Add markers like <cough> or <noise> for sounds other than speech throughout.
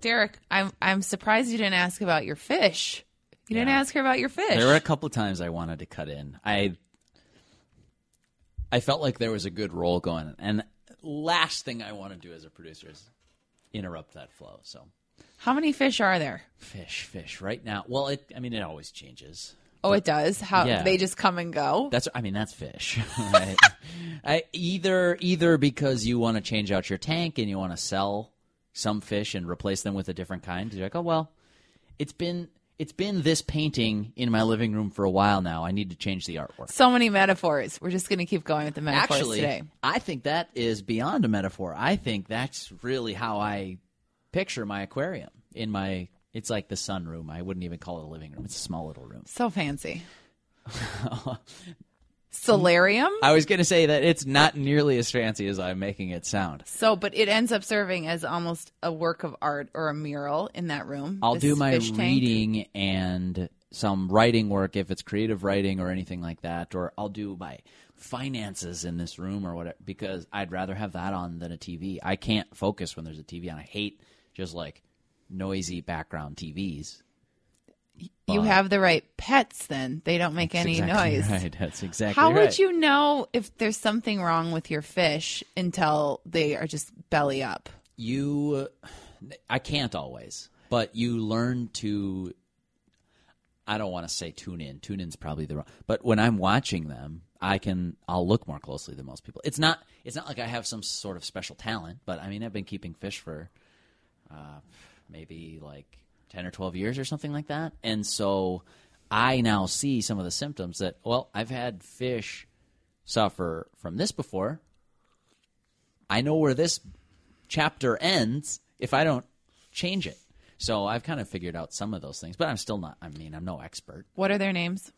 Derek, I'm I'm surprised you didn't ask about your fish. You didn't ask her about your fish. There were a couple times I wanted to cut in. I I felt like there was a good roll going, and last thing I want to do as a producer is interrupt that flow. So How many fish are there? fish, fish. Right now, well, it. I mean, it always changes. Oh, it does. How Yeah. they just come and go. That's. I mean, that's fish. <laughs> Right? I, either either because you want to change out your tank and you want to sell some fish and replace them with a different kind. You're like, oh well, it's been it's been this painting in my living room for a while now. I need to change the artwork. so many metaphors. We're just going to keep going with the metaphors Actually, today. I think that is beyond a metaphor. I think that's really how I picture my aquarium in my. It's like the sunroom. I wouldn't even call it a living room. It's a small little room. So fancy. <laughs> Solarium. I was going to say that it's not nearly as fancy as I'm making it sound. So, but it ends up serving as almost a work of art or a mural in that room. I'll do my fish tank. reading and some writing work if it's creative writing or anything like that, or I'll do my finances in this room or whatever because I'd rather have that on than a TV. I can't focus when there's a TV on. I hate just like noisy background TVs. You have the right pets. Then they don't make any Exactly noise. <laughs> Right. That's exactly How right. would you know if there's something wrong with your fish until they are just belly up? you i can't always but you learn to i don't want to say tune in tune in's probably the wrong but when i'm watching them i can i'll look more closely than most people it's not it's not like i have some sort of special talent but i mean i've been keeping fish for uh, maybe like 10 or 12 years or something like that and so i now see some of the symptoms that well i've had fish suffer from this before i know where this chapter ends if I don't change it. So I've kind of figured out some of those things, but I'm still not. I mean, I'm no expert. What are their names?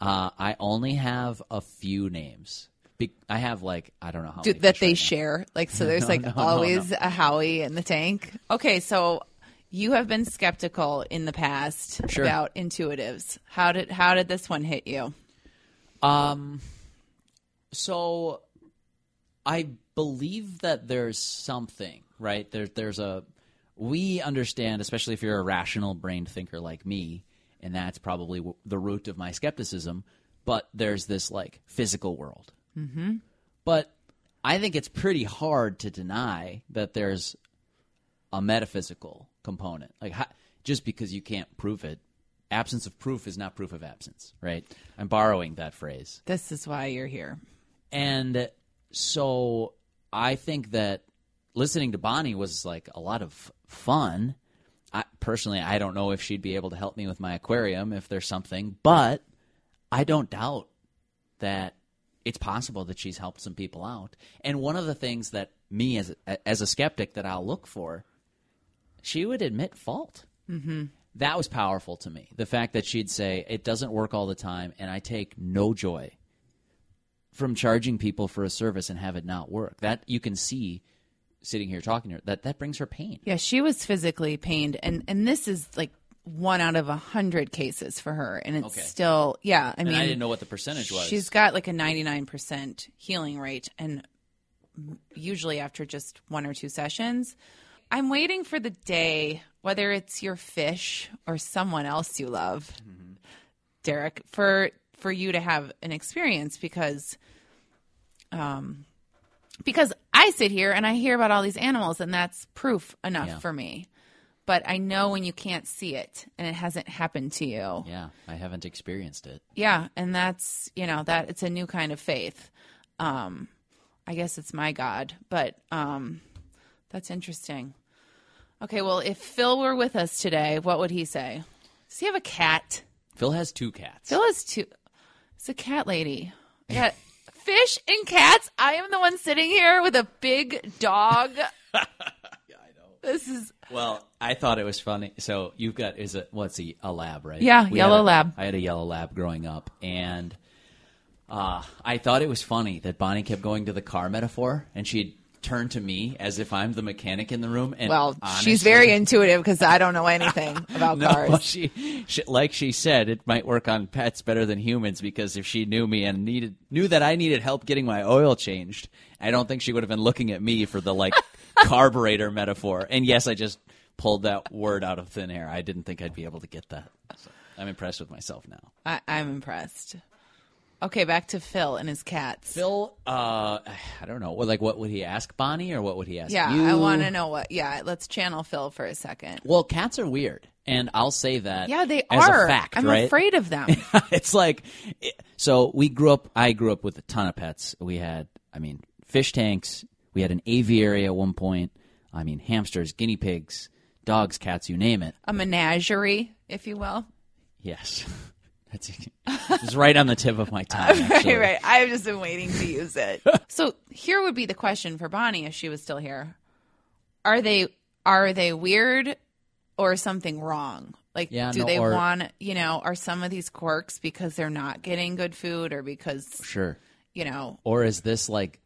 Uh, I only have a few names. Be- I have like I don't know how Do, many that they right now. share. Like, so <laughs> there's No, like no, always no. a Howie in the tank. Okay, so you have been skeptical in the past Sure. about intuitives. How did how did this one hit you? Um, so I believe that there's something right there. There's a we understand, especially if you're a rational brain thinker like me, and that's probably w- the root of my skepticism. But there's this like physical world. Mm-hmm. But I think it's pretty hard to deny that there's a metaphysical component. Like how, just because you can't prove it, absence of proof is not proof of absence, right? I'm borrowing that phrase. This is why you're here. And so I think that listening to Bonnie was like a lot of fun. I, personally, I don't know if she'd be able to help me with my aquarium if there's something, but I don't doubt that it's possible that she's helped some people out. And one of the things that me as as a skeptic that I'll look for, she would admit fault. Mm-hmm. That was powerful to me. The fact that she'd say it doesn't work all the time, and I take no joy from charging people for a service and have it not work. That you can see sitting here talking to her. That that brings her pain. Yeah, she was physically pained, and and this is like one out of a hundred cases for her, and it's Okay. still yeah. I And mean, I didn't know what the percentage was. She's got like a ninety nine percent healing rate, and usually after just one or two sessions. I'm waiting for the day, whether it's your fish or someone else you love, Derek, for for you to have an experience because um because I sit here and I hear about all these animals and that's proof enough Yeah. for me. But I know when you can't see it and it hasn't happened to you. yeah, I haven't experienced it. Yeah, and that's you know that it's a new kind of faith. Um, I guess it's my God, but um, that's interesting. Okay, well, if Phil were with us today, what would he say? Does he have a cat? Phil has two cats. Phil has two. It's a cat lady. I got <laughs> fish and cats. I am the one sitting here with a big dog. <laughs> Yeah, I know. This is Well, I thought it was funny. So you've got is it what's he a lab, right? Yeah, We yellow a- lab. I had a yellow lab growing up, and uh, I thought it was funny that Bonnie kept going to the car metaphor, and she'd turn to me as if I'm the mechanic in the room. And well, honestly- she's very intuitive because I don't know anything <laughs> about No, cars. she, she, like she said, it might work on pets better than humans because if she knew me and needed knew that I needed help getting my oil changed, I don't think she would have been looking at me for the like <laughs> carburetor metaphor. And yes, I just pulled that word out of thin air. I didn't think I'd be able to get that. So I'm impressed with myself now. I, I'm impressed. Okay, back to Phil and his cats. Phil, uh, I don't know. Like, what would he ask Bonnie, or what would he ask yeah, you? I want to know what. Yeah, let's channel Phil for a second. Well, cats are weird, and I'll say that. Yeah, they are. A fact, I'm right? afraid of them. <laughs> it's like so we grew up i grew up with a ton of pets we had i mean fish tanks we had an aviary at one point i mean hamsters guinea pigs dogs cats you name it a menagerie, if you will. yes <laughs> that's it's right on the tip of my tongue <laughs> actually. Right, right. I've just been waiting to use it. <laughs> so here would be the question for Bonnie if she was still here: Are they are they weird or something wrong? Like, Yeah, do no, they or- want you know? Are some of these quirks because they're not getting good food or because sure you know? or is this like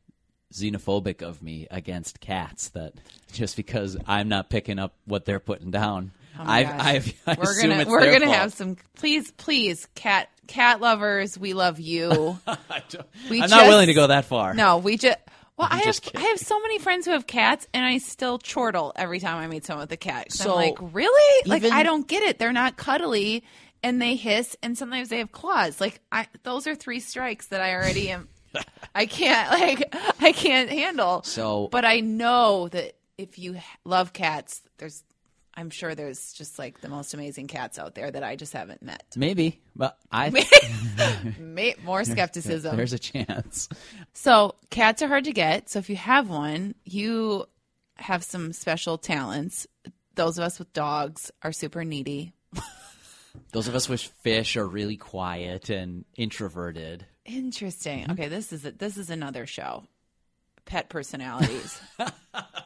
xenophobic of me against cats that just because i'm not picking up what they're putting down Oh I've. I've, I we're gonna we're gonna fault. have some. Please, please, cat cat lovers, we love you. <laughs> I we I'm not willing to go that far No, we just. Well, I have just. I have so many friends who have cats, and I still chortle every time I meet someone with a cat. So, I'm like, really? Like, I don't get it. They're not cuddly, and they hiss, and sometimes they have claws. Like, I those are three strikes that I already am. I can't <laughs> like I can't handle. So- but I know that if you love cats, there's. I'm sure there's just like the most amazing cats out there that I just haven't met. maybe but i <laughs> <laughs> More skepticism. There's a chance. So cats are hard to get. So if you have one, you have some special talents. Those of us with dogs are super needy. Those of us with fish are really quiet and introverted. Interesting. Okay, this is a, this is another show. Pet personalities. <laughs>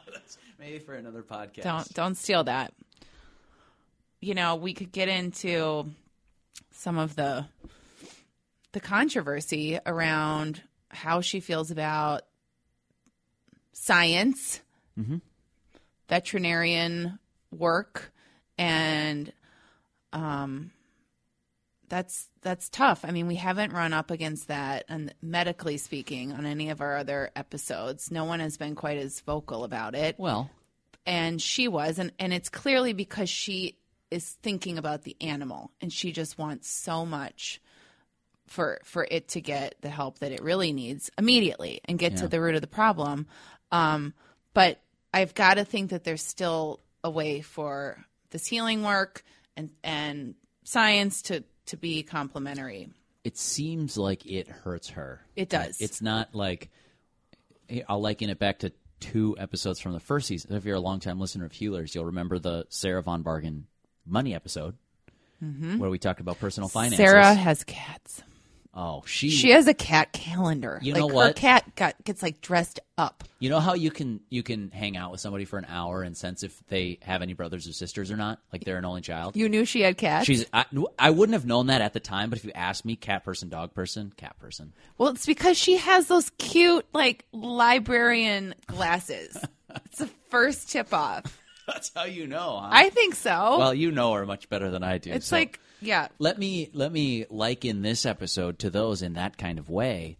Maybe for another podcast. don't don't steal that. You know, we could get into some of the the controversy around how she feels about science, veterinarian work, and um, that's that's tough. I mean, we haven't run up against that, and medically speaking, on any of our other episodes, no one has been quite as vocal about it. Well, and she was and and it's clearly because she is thinking about the animal and she just wants so much for for it to get the help that it really needs immediately and get to the root of the problem. Um but i've got to think that there's still a way for this healing work and and science to to be complementary. it seems like it hurts her. It does. It's not like I'll liken it back to two episodes from the first season. If you're a longtime listener of Healers, you'll remember the Sarah Von Bargen money episode where we talked about personal finances. Mm-hmm. sarah has cats oh, she, she has a cat calendar You like know her what? cat got gets like dressed up You know how you can you can hang out with somebody for an hour and sense if they have any brothers or sisters or not, like they're an only child. You knew she had cats. She's I, I wouldn't have known that at the time, but if you asked me, cat person, dog person, cat person. well, it's because she has those cute like librarian glasses. <laughs> it's the first tip off. That's how you know. Huh? I think so. well, you know her much better than I do. it's so like yeah, let me let me liken this episode to those in that kind of way.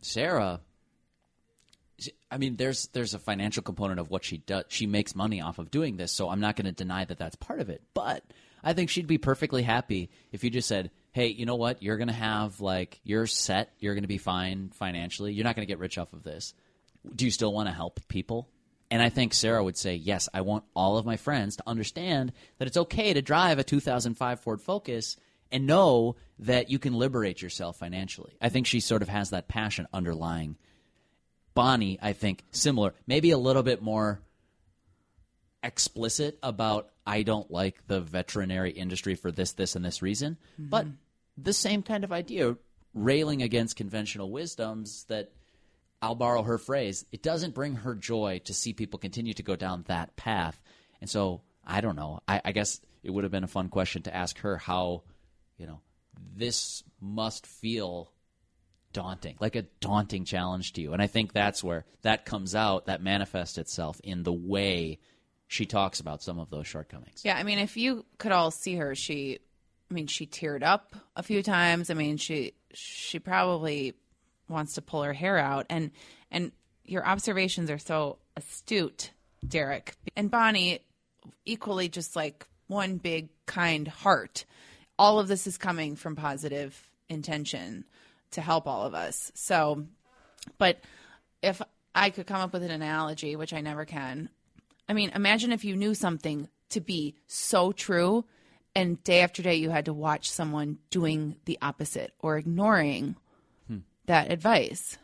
Sarah, I mean, there's there's a financial component of what she does. She makes money off of doing this, so I'm not going to deny that that's part of it. But I think she'd be perfectly happy if you just said, "Hey, you know what? You're going to have like you're set. You're going to be fine financially. You're not going to get rich off of this. Do you still want to help people?" And I think Sarah would say, "Yes, I want all of my friends to understand that it's okay to drive a 2005 Ford Focus." And know that you can liberate yourself financially. I think she sort of has that passion underlying Bonnie, I think, similar, maybe a little bit more explicit about I don't like the veterinary industry for this, this, and this reason, mm-hmm. but the same kind of idea, railing against conventional wisdoms that I'll borrow her phrase, it doesn't bring her joy to see people continue to go down that path. And so I don't know. I, I guess it would have been a fun question to ask her how, you know, this must feel daunting, like a daunting challenge to you. And I think that's where that comes out, that manifests itself in the way she talks about some of those shortcomings. Yeah, I mean, if you could all see her, she, I mean, she teared up a few times. I mean, she she probably wants to pull her hair out, and and your observations are so astute, Derek and Bonnie, equally just like one big kind heart. All of this is coming from positive intention to help all of us. So, but if I could come up with an analogy, which I never can, I mean, imagine if you knew something to be so true and day after day you had to watch someone doing the opposite or ignoring that advice.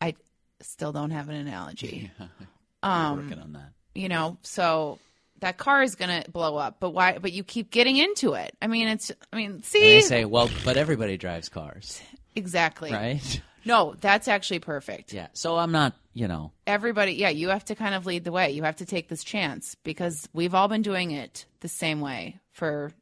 I still don't have an analogy. <laughs> I'm um, working on that. You know, so that car is going to blow up, but why but you keep getting into it. I mean, it's I mean, And see they say, well, but everybody drives cars, exactly. right? No, that's actually perfect. Yeah. So I'm not, you know, everybody yeah you have to kind of lead the way you have to take this chance because we've all been doing it the same way for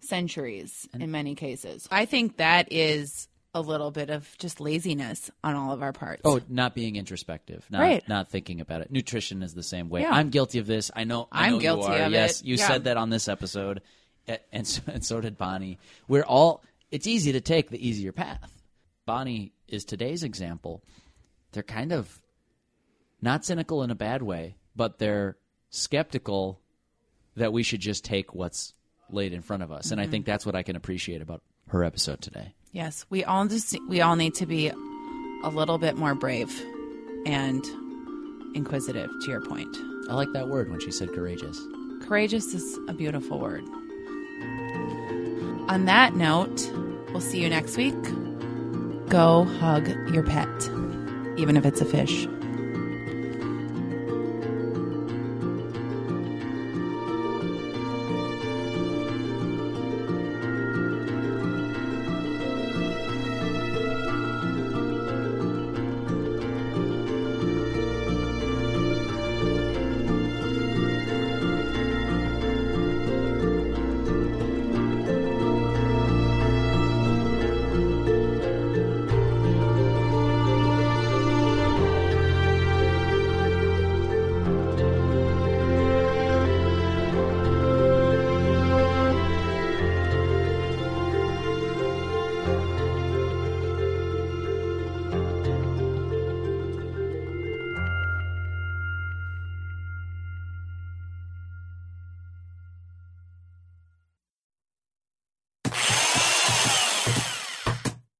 centuries in many cases i think that is a little bit of just laziness on all of our parts oh, not being introspective, not Right. not thinking about it. Nutrition is the same way. Yeah. I'm guilty of this. I know. I I'm know you guilty are. of yes, it. you Yeah. said that on this episode, and so, and so did Bonnie. We're all. It's easy to take the easier path. Bonnie is today's example. They're kind of not cynical in a bad way, but they're skeptical that we should just take what's laid in front of us. And I Mm-hmm. think that's what I can appreciate about her episode today. Yes we all just we all need to be a little bit more brave and inquisitive to your point. I like that word when she said courageous. courageous is a beautiful word. On that note we'll see you next week. Go hug your pet even if it's a fish